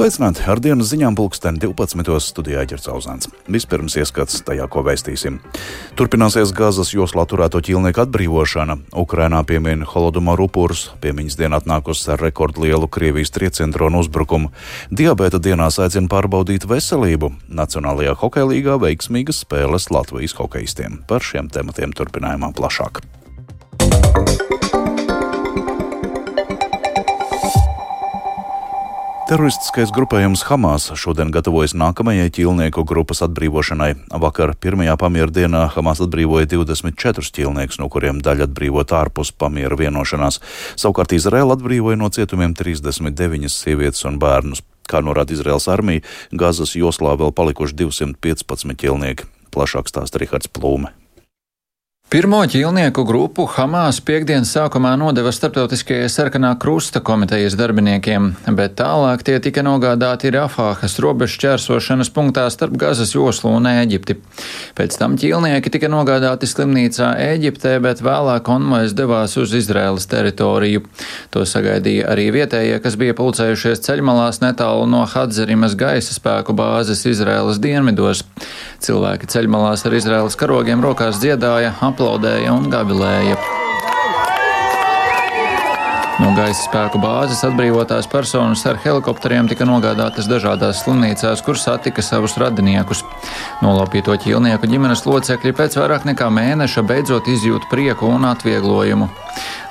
Sveicināti ar dienas ziņām pulksten 12. studijā ķercauzāns. Vispirms ieskats tajā, ko vēstīsim. Turpināsies Gazas joslā turēto ķīlnieku atbrīvošana. Ukrainā piemin Holodomor upurus, piemiņas dienā atnākusi ar rekordlielu Krievijas triecientronu uzbrukumu. Diabēta dienās aicina pārbaudīt veselību. Nacionālajā hokeja līgā veiksmīgas spēles Latvijas hokeistiem. Par šiem tematiem turpinājumā plašāk. Teroristiskais grupējums Hamas šodien gatavojas nākamajai ķīlnieku grupas atbrīvošanai. Vakar pirmajā pamiera dienā Hamas atbrīvoja 24 ķīlniekus, no kuriem daļa atbrīvot ārpus pamiera vienošanās. Savukārt Izraela atbrīvoja no cietumiem 39 sievietes un bērnus. Kā norāda Izraels armija, Gazas joslā vēl palikuši 215 ķīlnieki. Plašāk stāsta Rihards Plūme. Pirmo ķīlnieku grupu Hamas piekdienas sākumā nodeva starptautiskajai sarkanā krusta komitejas darbiniekiem, bet tālāk tie tika nogādāti Rafāhas robežu čērsošanas punktā starp Gazas joslu un Ēģipti. Pēc tam ķīlnieki tika nogādāti slimnīcā Ēģiptē, bet vēlāk konvojas devās uz Izraēlas teritoriju. To sagaidīja arī vietējie, kas bija pulcējušies ceļmalās netālu no Hadzerimas gaisa spēku bāzes Izraēlas dienvidos. Cilvēki ceļmalās ar Izraēlas karogiem rokās dziedāja aplaudēja un gavilēja. No gaisa spēku bāzes atbrīvotās personas ar helikopteriem tika nogādātas dažādās slimnīcās, kur satika savus radiniekus. Nolaupīto ķīlnieku ģimenes locekļi pēc vairāk nekā mēneša beidzot izjūt prieku un atvieglojumu.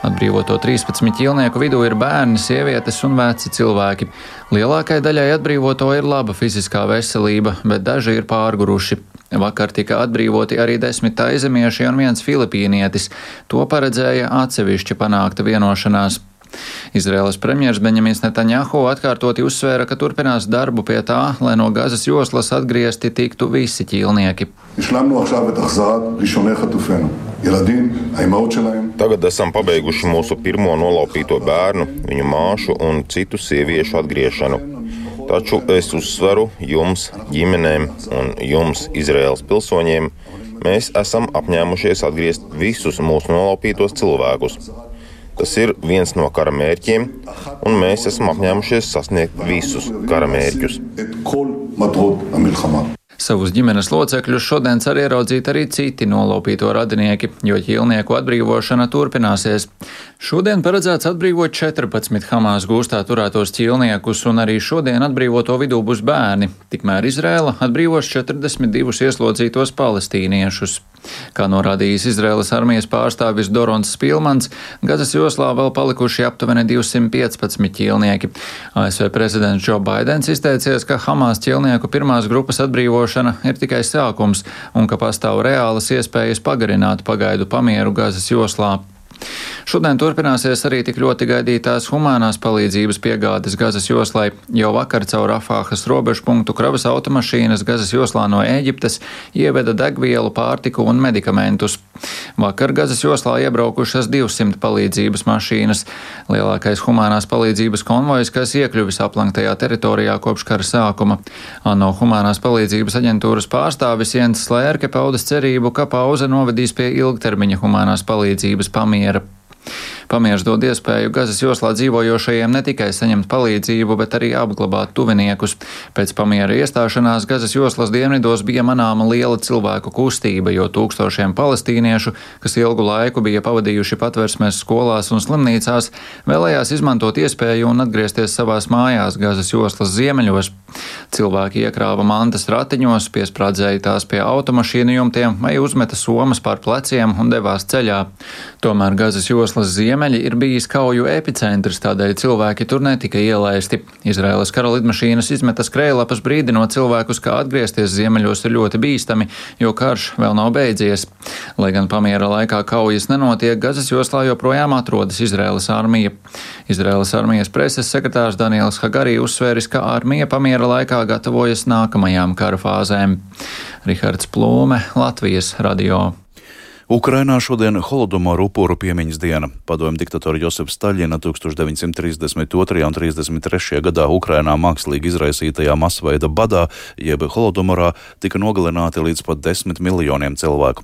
Atbrīvoto 13 ķīlnieku vidū ir bērni, sievietes un veci cilvēki. Lielākajai daļai atbrīvoto ir laba fiziskā veselība, bet daži ir pārguruši. Vakar tika atbrīvoti arī desmit aizemieši un viens filipīnietis. To paredzēja atsevišķi panākta vienošanās. Izraēlas premjerministrs Benjamins Netanjahu atkārtoti uzsvēra, ka turpinās darbu pie tā, lai no Gazas joslas atgriezti tiktu visi ķīlnieki. Tagad esam pabeiguši mūsu pirmo nolaupīto bērnu, viņu māšu un citu sieviešu atgriešanu. Taču es uzsveru jums, ģimenēm un jums, Izraels pilsoņiem, mēs esam apņēmušies atgriezt visus mūsu nolaupītos cilvēkus. Tas ir viens no kara mērķiem, un mēs esam apņēmušies sasniegt visus kara mērķus. Savus ģimenes locekļus šodien cer ieraudzīt arī citi nolaupīto radinieki, jo ķīlnieku atbrīvošana turpināsies. Šodien paredzēts atbrīvot 14 Hamas gūstā turētos ķīlniekus, un arī šodien atbrīvoto vidū būs bērni. Tikmēr Izrēla atbrīvos 42 ieslodzītos palestīniešus. Kā norādījis Izraēlas armijas pārstāvis Dorons Spilmans, Gazas joslā vēl palikuši aptuveni 215 ķīlnieki. ASV prezidents Joe Baidens izteicies, ka Hamas ķīlnieku pirmās grupas atbrīvošana ir tikai sākums un ka pastāv reālas iespējas pagarināt pagaidu pamieru Gazas joslā. Šodien turpināsies arī tik ļoti gaidītās humanās palīdzības piegādes Gazas joslai. Jau vakar caur Rafāhas robežu punktu kravas automašīnas Gazas joslā no Ēģiptes ieveda degvielu, pārtiku un medikamentus. Vakar Gazas joslā iebraukušas 200 palīdzības mašīnas. Lielākais humanās palīdzības konvojs, kas iekļuvis aplanktajā teritorijā kopš kara sākuma. ANO humanās palīdzības aģentūras pārstāvis Jens Slērke paudas cerību, ka pauze novedīs pie ilgtermiņa humanās palīdzības pamiera. Pamieris dod iespēju Gazas joslā dzīvojošajiem ne tikai saņemt palīdzību, bet arī apglabāt tuviniekus. Pēc pamiera iestāšanās Gazas joslas dienvidos bija manāma liela cilvēku kustība, jo tūkstošiem palestīniešu, kas ilgu laiku bija pavadījuši patversmēs skolās un slimnīcās, vēlējās izmantot iespēju un atgriezties savās mājās Gazas joslas ziemeļos. Cilvēki iekrāva mantas ratiņos, piesprādzēja tās pie automašīnu jumtiem vai uzmeta somas pār pleciem un devās ceļā. Tomēr Gazas joslas ziemeļos ziemeļi ir bijis kauju epicentrs, tādēļ cilvēki tur netika ielaisti. Izraēlas kara lidmašīnas izmeta skrējlapas brīdinot cilvēkus, ka atgriezties ziemeļos ir ļoti bīstami, jo karš vēl nav beidzies. Lai gan pamiera laikā kaujas nenotiek, Gazas joslā joprojām atrodas Izraēlas armija. Izraēlas armijas preses sekretārs Daniels Hagarī uzsvēris, ka armija pamiera laikā gatavojas nākamajām kara fāzēm. Rihards Plūme, Latvijas radio. Ukrainā šodien Holodomoru upuru piemiņas diena. Padomju diktatora Josefs Staļina 1932. un 33. gadā Ukrainā mākslīgi izraisītajā masveida badā, jeb Holodomorā, tika nogalināti līdz pat desmit miljoniem cilvēku.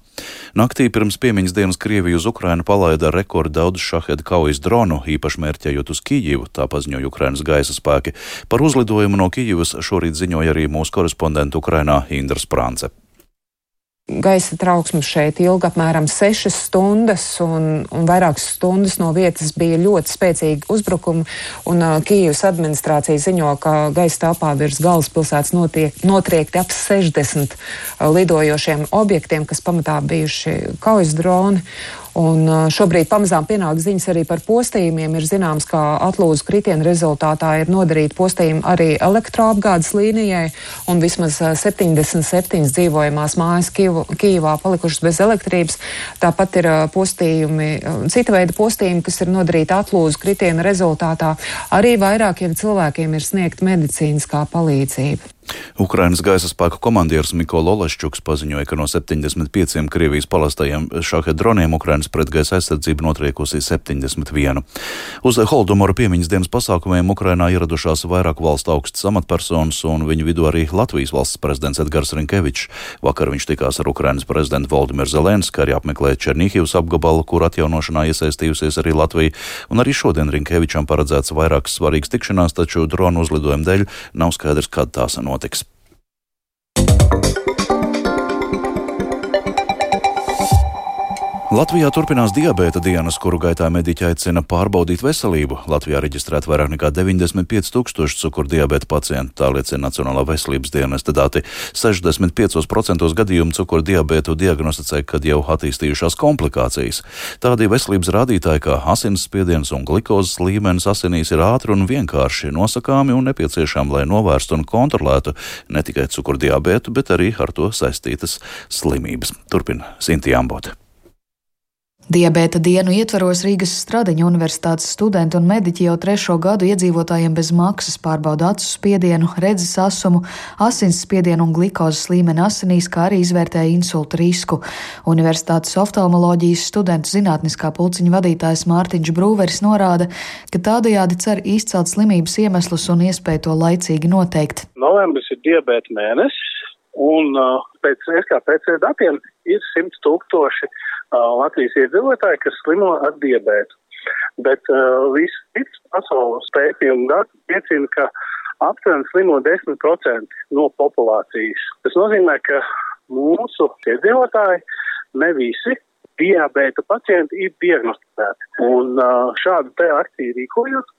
Naktī pirms piemiņas dienas Krievija uz Ukrainu palaida rekordu daudz šahedu kaujas dronu, īpaši mērķējot uz Kijivu, tā paziņoja Ukrainas gaisa spēki. Par uzlidojumu no Kijivas šorīt ziņoja arī mūsu korespondenta Ukrainā Indra Sprānce. Gaisa trauksmes šeit ilga apmēram 6 stundas, un, un vairākas stundas no vietas bija ļoti spēcīgi uzbrukumi. Un, uh, Kīivas administrācija ziņo, ka gaisa telpā virs galvaspilsētas notiek, notriekti ap 60 uh, lidojošiem objektiem, kas pamatā bijuši kaujas droni. Un šobrīd pamazām pienāk ziņas arī par postījumiem. Ir zināms, ka atlūzu kritienu rezultātā ir nodarīti postījumi arī elektroapgādes līnijai, un vismaz 77 dzīvojamās mājas Kīvā palikušas bez elektrības. Tāpat ir postījumi, cita veida postījumi, kas ir nodarīti atlūzu kritienu rezultātā. Arī vairākiem cilvēkiem ir sniegta medicīniskā palīdzība. Ukrainas gaisa spēku komandieris Mikola Olašķuks paziņoja, ka no 75 Krievijas palastajiem šāda droniem Ukrainas pretgaisa aizsardzība notriekusi 71. Uz Holdomoru piemiņas dienas pasākumiem Ukrainā ieradušās vairāk valstu augstas amatpersonas un viņu vidū arī Latvijas valsts prezidents Edgars Rinkevičs. Vakar viņš tikās ar Ukrainas prezidentu Valdimiru Zelenski, arī apmeklēja Černīhivas apgabalu, kur atjaunošanā iesaistījusies arī Latvija, un arī šodien Rinkevičam paredzēts vairākas svarīgas tikšanās, taču dronu uzlidojumu dēļ nav skaidrs, kad tās notiks Baltic Latvijā turpinās diabēta dienas, kuru gaitā mediķi aicina pārbaudīt veselību. Latvijā reģistrēta vairāk nekā 95 tūkstoši cukurdiabēta pacientu, tā liecina Nacionālā veselības dienesta dati. 65% gadījumu cukurdiabētu diagnosticē, kad jau attīstījušās komplikācijas. Tādi veselības rādītāji kā asinsspiediens un glikozes līmenis asinīs ir ātri un vienkārši nosakāmi un nepieciešami, lai novērstu un kontrolētu ne tikai cukurdiabētu, bet arī ar to saistītas slimības. Turpina Sinti Ambote. Diabēta dienu ietvaros Rīgas Stradiņa universitātes studenti un mediķi jau trešo gadu iedzīvotājiem bez maksas pārbauda acu spiedienu, redzes asumu, asins spiedienu un glikozes līmeni asinīs, kā arī izvērtēja insulta risku. Universitātes oftalmoloģijas studentu zinātniskā pulciņa vadītājs Mārtiņš Brūveris norāda, ka tādajādi cer izcelt slimības iemeslus un iespēju to laicīgi noteikt. Novembris ir diabēta mēnesis, un uh, pēc SKPC datiem ir 100 tūkstoši Latvijas iedzīvotāji, kas slimo ar diabētu. Bet uh, viss cits pasaules pētījumu dati liecina, ka aptuveni slimo 10% no populācijas. Tas nozīmē, ka mūsu iedzīvotāji ne visi diabēta pacienti ir diagnosticēti. Un uh, šādu te akciju rīkojot,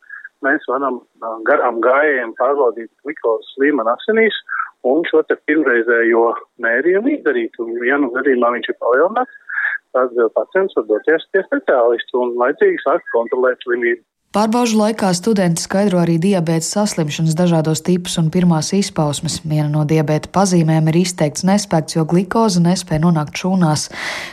mēs varam uh, garām gājējiem pārbaudīt glukozes līmeni asinīs un šo te pirmreizējo mērījumu izdarīt. Un, ja nu gadījumā viņš ir palielināts, tad pacients var doties pie speciālistu un laicīgi sākt kontrolēt slimību. Pārbaužu laikā studenti skaidro arī diabēta saslimšanas dažādos tipus un pirmās izpausmes. Viena no diabēta pazīmēm ir izteikts nespēks, jo glikoze nespēja nonākt šūnās.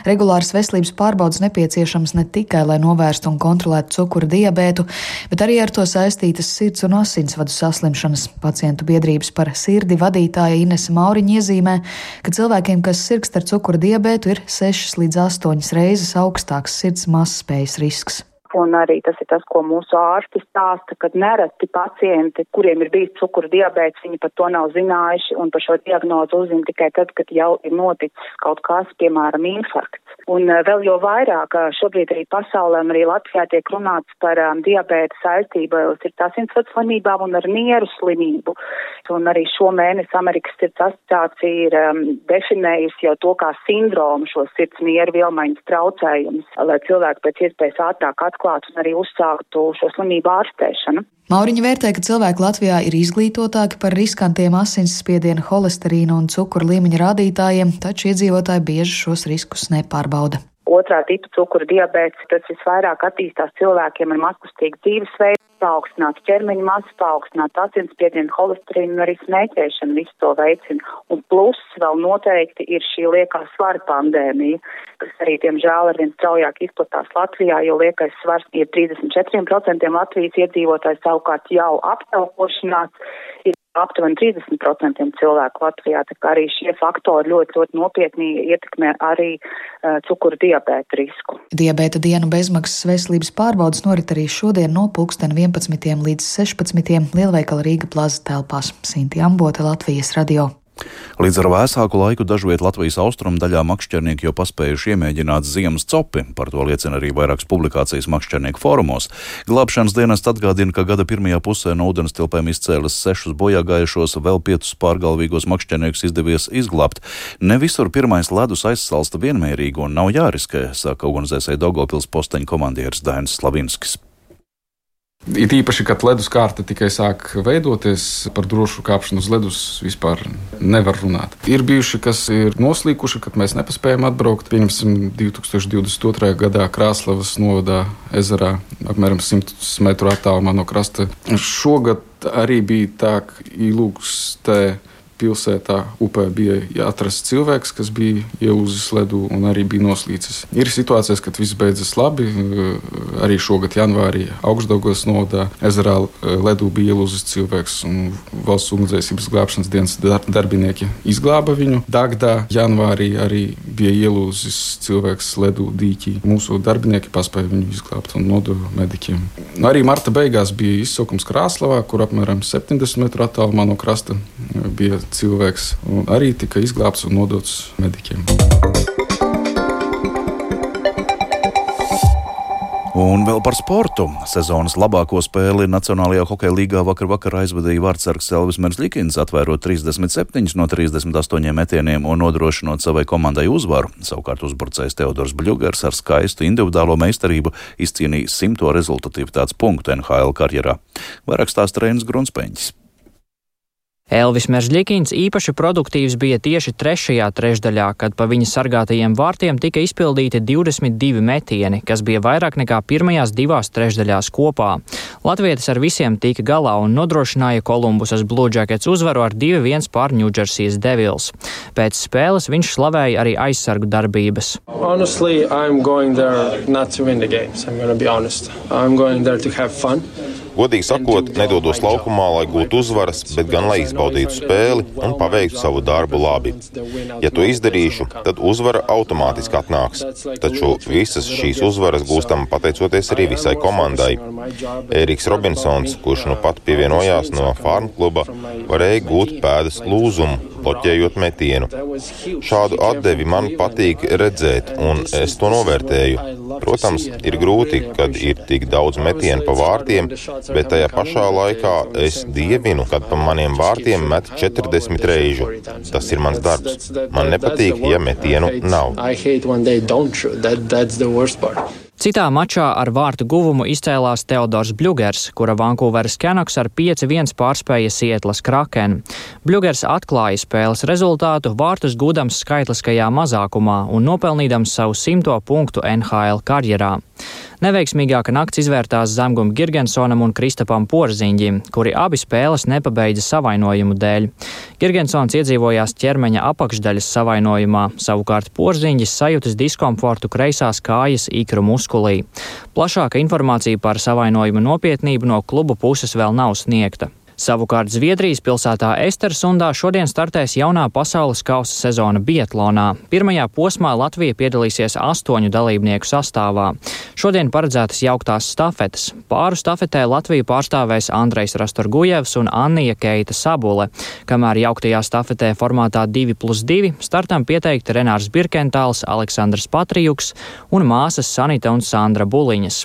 Regulāras veselības pārbaudas nepieciešams ne tikai, lai novērstu un kontrolētu cukura diabētu, bet arī ar to saistītas sirds un asinsvadu saslimšanas. Pacientu biedrības par sirdi vadītāja Inese Mauriņa iezīmē, ka cilvēkiem, kas sirgst ar cukura diabētu, ir 6 līdz 8 reizes augstāks sirds mazspējas risks un arī tas ir tas, ko mūsu ārsti stāsta, kad nereti pacienti, kuriem ir bijis cukura diabēts, viņi par to nav zinājuši un par šo diagnozu uzzina tikai tad, kad jau ir noticis kaut kas, piemēram, infarkts. Un eh, vēl jau vairāk šobrīd arī pasaulē un arī Latvijā tiek runāts par um, diabēta saistību ar sirdsasinsvadu slimībām un ar nieru slimību. Un arī šo mēnesi Amerikas sirds asociācija ir um, definējusi jau to kā sindromu šo sirds nieru vielmaiņas traucējumus, lai cilvēki pēc iespējas ātrāk atklātu un arī uzsāktu šo slimību ārstēšanu. Mauriņa vērtē, ka cilvēki Latvijā ir izglītotāki par riskantiem asinsspiediena, holesterīna un cukura līmeņa rādītājiem, taču iedzīvotāji bieži šos riskus nepārbauda. Otrā tipa cukura diabetes, tas visvairāk attīstās cilvēkiem ar mazkustīgu dzīvesveidu, paaugstināts ķermeņa masa, paaugstināts asinsspiedienu, holesterīnu un arī smēķēšanu visu to veicina. Un plus vēl noteikti ir šī liekā svara pandēmija, kas arī, diemžēl, arvien straujāk izplatās Latvijā, jo liekais svars ir 34% Latvijas iedzīvotājs savukārt jau aptaukošanās ir aptuveni 30% cilvēku Latvijā, tā kā arī šie faktori ļoti, ļoti nopietni ietekmē arī uh, cukuru diabēta risku. Diabēta dienu bezmaksas veselības pārbaudas norit arī šodien no pulksten 11. līdz 16. Lielveikala Rīga plaza telpās. Sinti Ambote, Latvijas radio. Līdz ar vēsāku laiku dažviet Latvijas austrumu daļā makšķernieki jau paspējuši iemēģināt ziemas copi, par to liecina arī vairākas publikācijas makšķernieku fórumos. Glābšanas dienas atgādina, ka gada pirmajā pusē no ūdens tilpēm izcēlas sešus bojāgājušos, vēl piecus pārgalvīgos makšķerniekus izdevies izglābt. Ne visur pirmais ledus aizsalsta vienmērīgi un nav jāriskē, saka ugunsdzēsēji Daugopils posteņa komandieris Dainis Slavinskis. It īpaši, kad ledus kārta tikai sāk veidoties, par drošu kāpšanu uz ledus vispār nevar runāt. Ir bijuši, kas ir noslīkuši, kad mēs nepaspējam atbraukt. Pieņemsim, 2022. gadā Krāslavas novadā ezerā apmēram 100 metru attālumā no krasta. Šogad arī bija tā, ka ilūgstē pilsētā upē bija atrasts cilvēks, kas bija ielūzis ledu un arī bija noslīcis. Ir situācijas, kad viss beidzas labi. Arī šogad, janvārī, augstdaugos novadā ezerā ledū bija ielūzis cilvēks, un valsts ugunsdzēsības glābšanas dienas darbinieki izglāba viņu. Dagdā janvārī arī bija ielūzis cilvēks ledū dīķī. Mūsu darbinieki paspēja viņu izglābt un nodeva mediķiem. Arī marta beigās bija izsaukums Krāslavā, kur apmēram 70 metru attālumā no krasta bija cilvēks arī tika izglābts un nodots mediķiem. Un vēl par sportu. Sezonas labāko spēli Nacionālajā hokeja līgā vakar vakarā aizvadīja vārdsargs Elvis Merzlikins, atvērot 37 no 38 metieniem un nodrošinot savai komandai uzvaru. Savukārt uzbrucējs Teodors Bļugers ar skaistu individuālo meistarību izcīnīja simto rezultatīvitātes punktu NHL karjerā. Vairāk stāsta Reinas Grunspēņķis. Elvis Meržģikins īpaši produktīvs bija tieši trešajā trešdaļā, kad pa viņa sargātajiem vārtiem tika izpildīti 22 metieni, kas bija vairāk nekā pirmajās divās trešdaļās kopā. Latvietis ar visiem tika galā un nodrošināja Kolumbusas Blue Jackets uzvaru ar 2-1 pār Jersey's Devils. Pēc spēles viņš slavēja arī aizsargu darbības. Honestly, Godīgi sakot, nedodos laukumā, lai gūtu uzvaras, bet gan lai izbaudītu spēli un paveiktu savu darbu labi. Ja to izdarīšu, tad uzvara automātiski atnāks. Taču visas šīs uzvaras gūstam pateicoties arī visai komandai. Ēriks Robinsons, kurš nu pat pievienojās no farm kluba, varēja gūt pēdas lūzumu, bloķējot metienu. Šādu atdevi man patīk redzēt, un es to novērtēju. Protams, ir grūti, kad ir tik daudz metienu pa vārtiem, bet tajā pašā laikā es dievinu, kad pa maniem vārtiem met 40 reižu. Tas ir mans darbs. Man nepatīk, ja metienu nav. Citā mačā ar vārtu guvumu izcēlās Teodors Bļugers, kura Vankūveras Canucks ar 5-1 pārspēja Sietlas Kraken. Bļugers atklāja spēles rezultātu vārtus gūdams skaitliskajā mazākumā un nopelnīdams savu simto punktu NHL karjerā. Neveiksmīgāka nakts izvērtās Zemgum Girgensonam un Kristapam Porziņģim, kuri abi spēles nepabeidza savainojumu dēļ. Girgensons iedzīvojās ķermeņa apakšdaļas savainojumā, savukārt Porziņģis sajūtas diskomfortu kreisās kājas ikru muskulī. Plašāka informācija par savainojumu nopietnību no klubu puses vēl nav sniegta. Savukārt Zviedrijas pilsētā Estersundā šodien startēs jaunā pasaules kausa sezona Bietlonā. Pirmajā posmā Latvija piedalīsies astoņu dalībnieku sastāvā. Šodien paredzētas jauktās stafetes. Pāru stafetē Latviju pārstāvēs Andrejs Rastorgujevs un Annija Keita Sabule, kamēr jauktajā stafetē formātā 2 plus 2 startam pieteikti Renārs Birkentāls, Aleksandrs Patrijuks un māsas Sanita un Sandra Buliņas.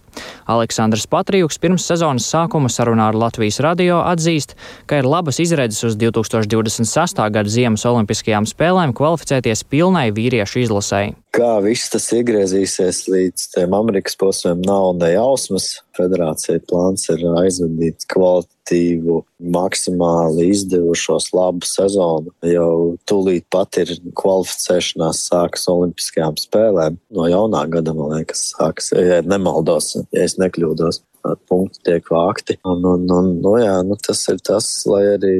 Aleksandrs Patrijuks pirms sezonas sākuma sarunā ar Latvijas radio atzīst, atzīst, ka ir labas izredzes uz 2026. gada Ziemas Olimpiskajām spēlēm kvalificēties pilnai vīriešu izlasēji. Kā viss tas iegriezīsies līdz tiem Amerikas posmiem, nav ne jausmas. Federācija plāns ir aizvadīt kvalitatīvu, maksimāli izdevušos labu sezonu. Jau tūlīt pat ir kvalificēšanās sākas Olimpiskajām spēlēm. No jaunā gada, man liekas, sākas, ja nemaldos, ja es nekļūdos punkti tiek vākti. Un, un, un, nu, jā, nu, tas ir tas, lai arī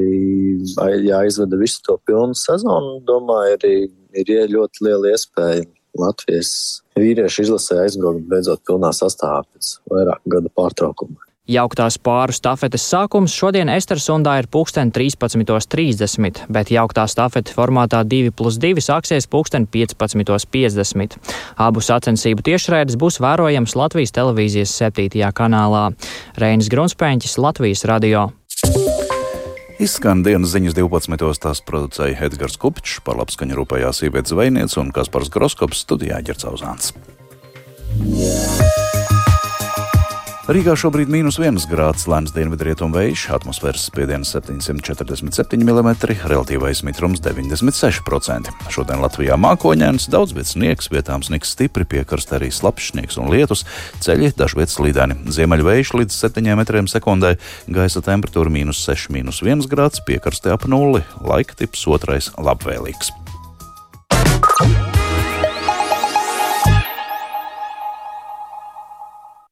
jāizvada visu to pilnu sezonu. Domāju, arī ir ļoti liela iespēja Latvijas vīriešu izlasē aizbraukt beidzot pilnā sastāvā pēc vairāku gadu pārtraukuma. Jauktās pāru stafetes sākums šodien Estersundā ir pulksten 13.30, bet jauktā stafete formātā 2 plus 2 sāksies pulksten 15.50. Abu sacensību tiešraides būs vērojams Latvijas televīzijas 7. kanālā. Reinis Grunspēņķis, Latvijas radio. Izskan dienas ziņas 12. tās producēja Edgars Kupčs, par labskaņu rūpējās sievietes zvejniece un Kaspars Groskops studijā Ģercauzāns. Yeah. Rīgā šobrīd ir mīnus 1 grāds, lēns dienvidrietumu vējš, atmosfēras spiediens 747 mm, relatīvais mitrums 96%. Šodien Latvijā mākoņēns, daudz vietā sniegs, vietām sniegs stipri, piekrastē arī slapjš sniegs un lietus, ceļi dažviet slīdēni. Ziemeļvējš līdz 7 metriem sekundē, gaisa temperatūra mīnus 6, mīnus 1 grāds, piekrastē ap nulli, laika tips otrais labvēlīgs.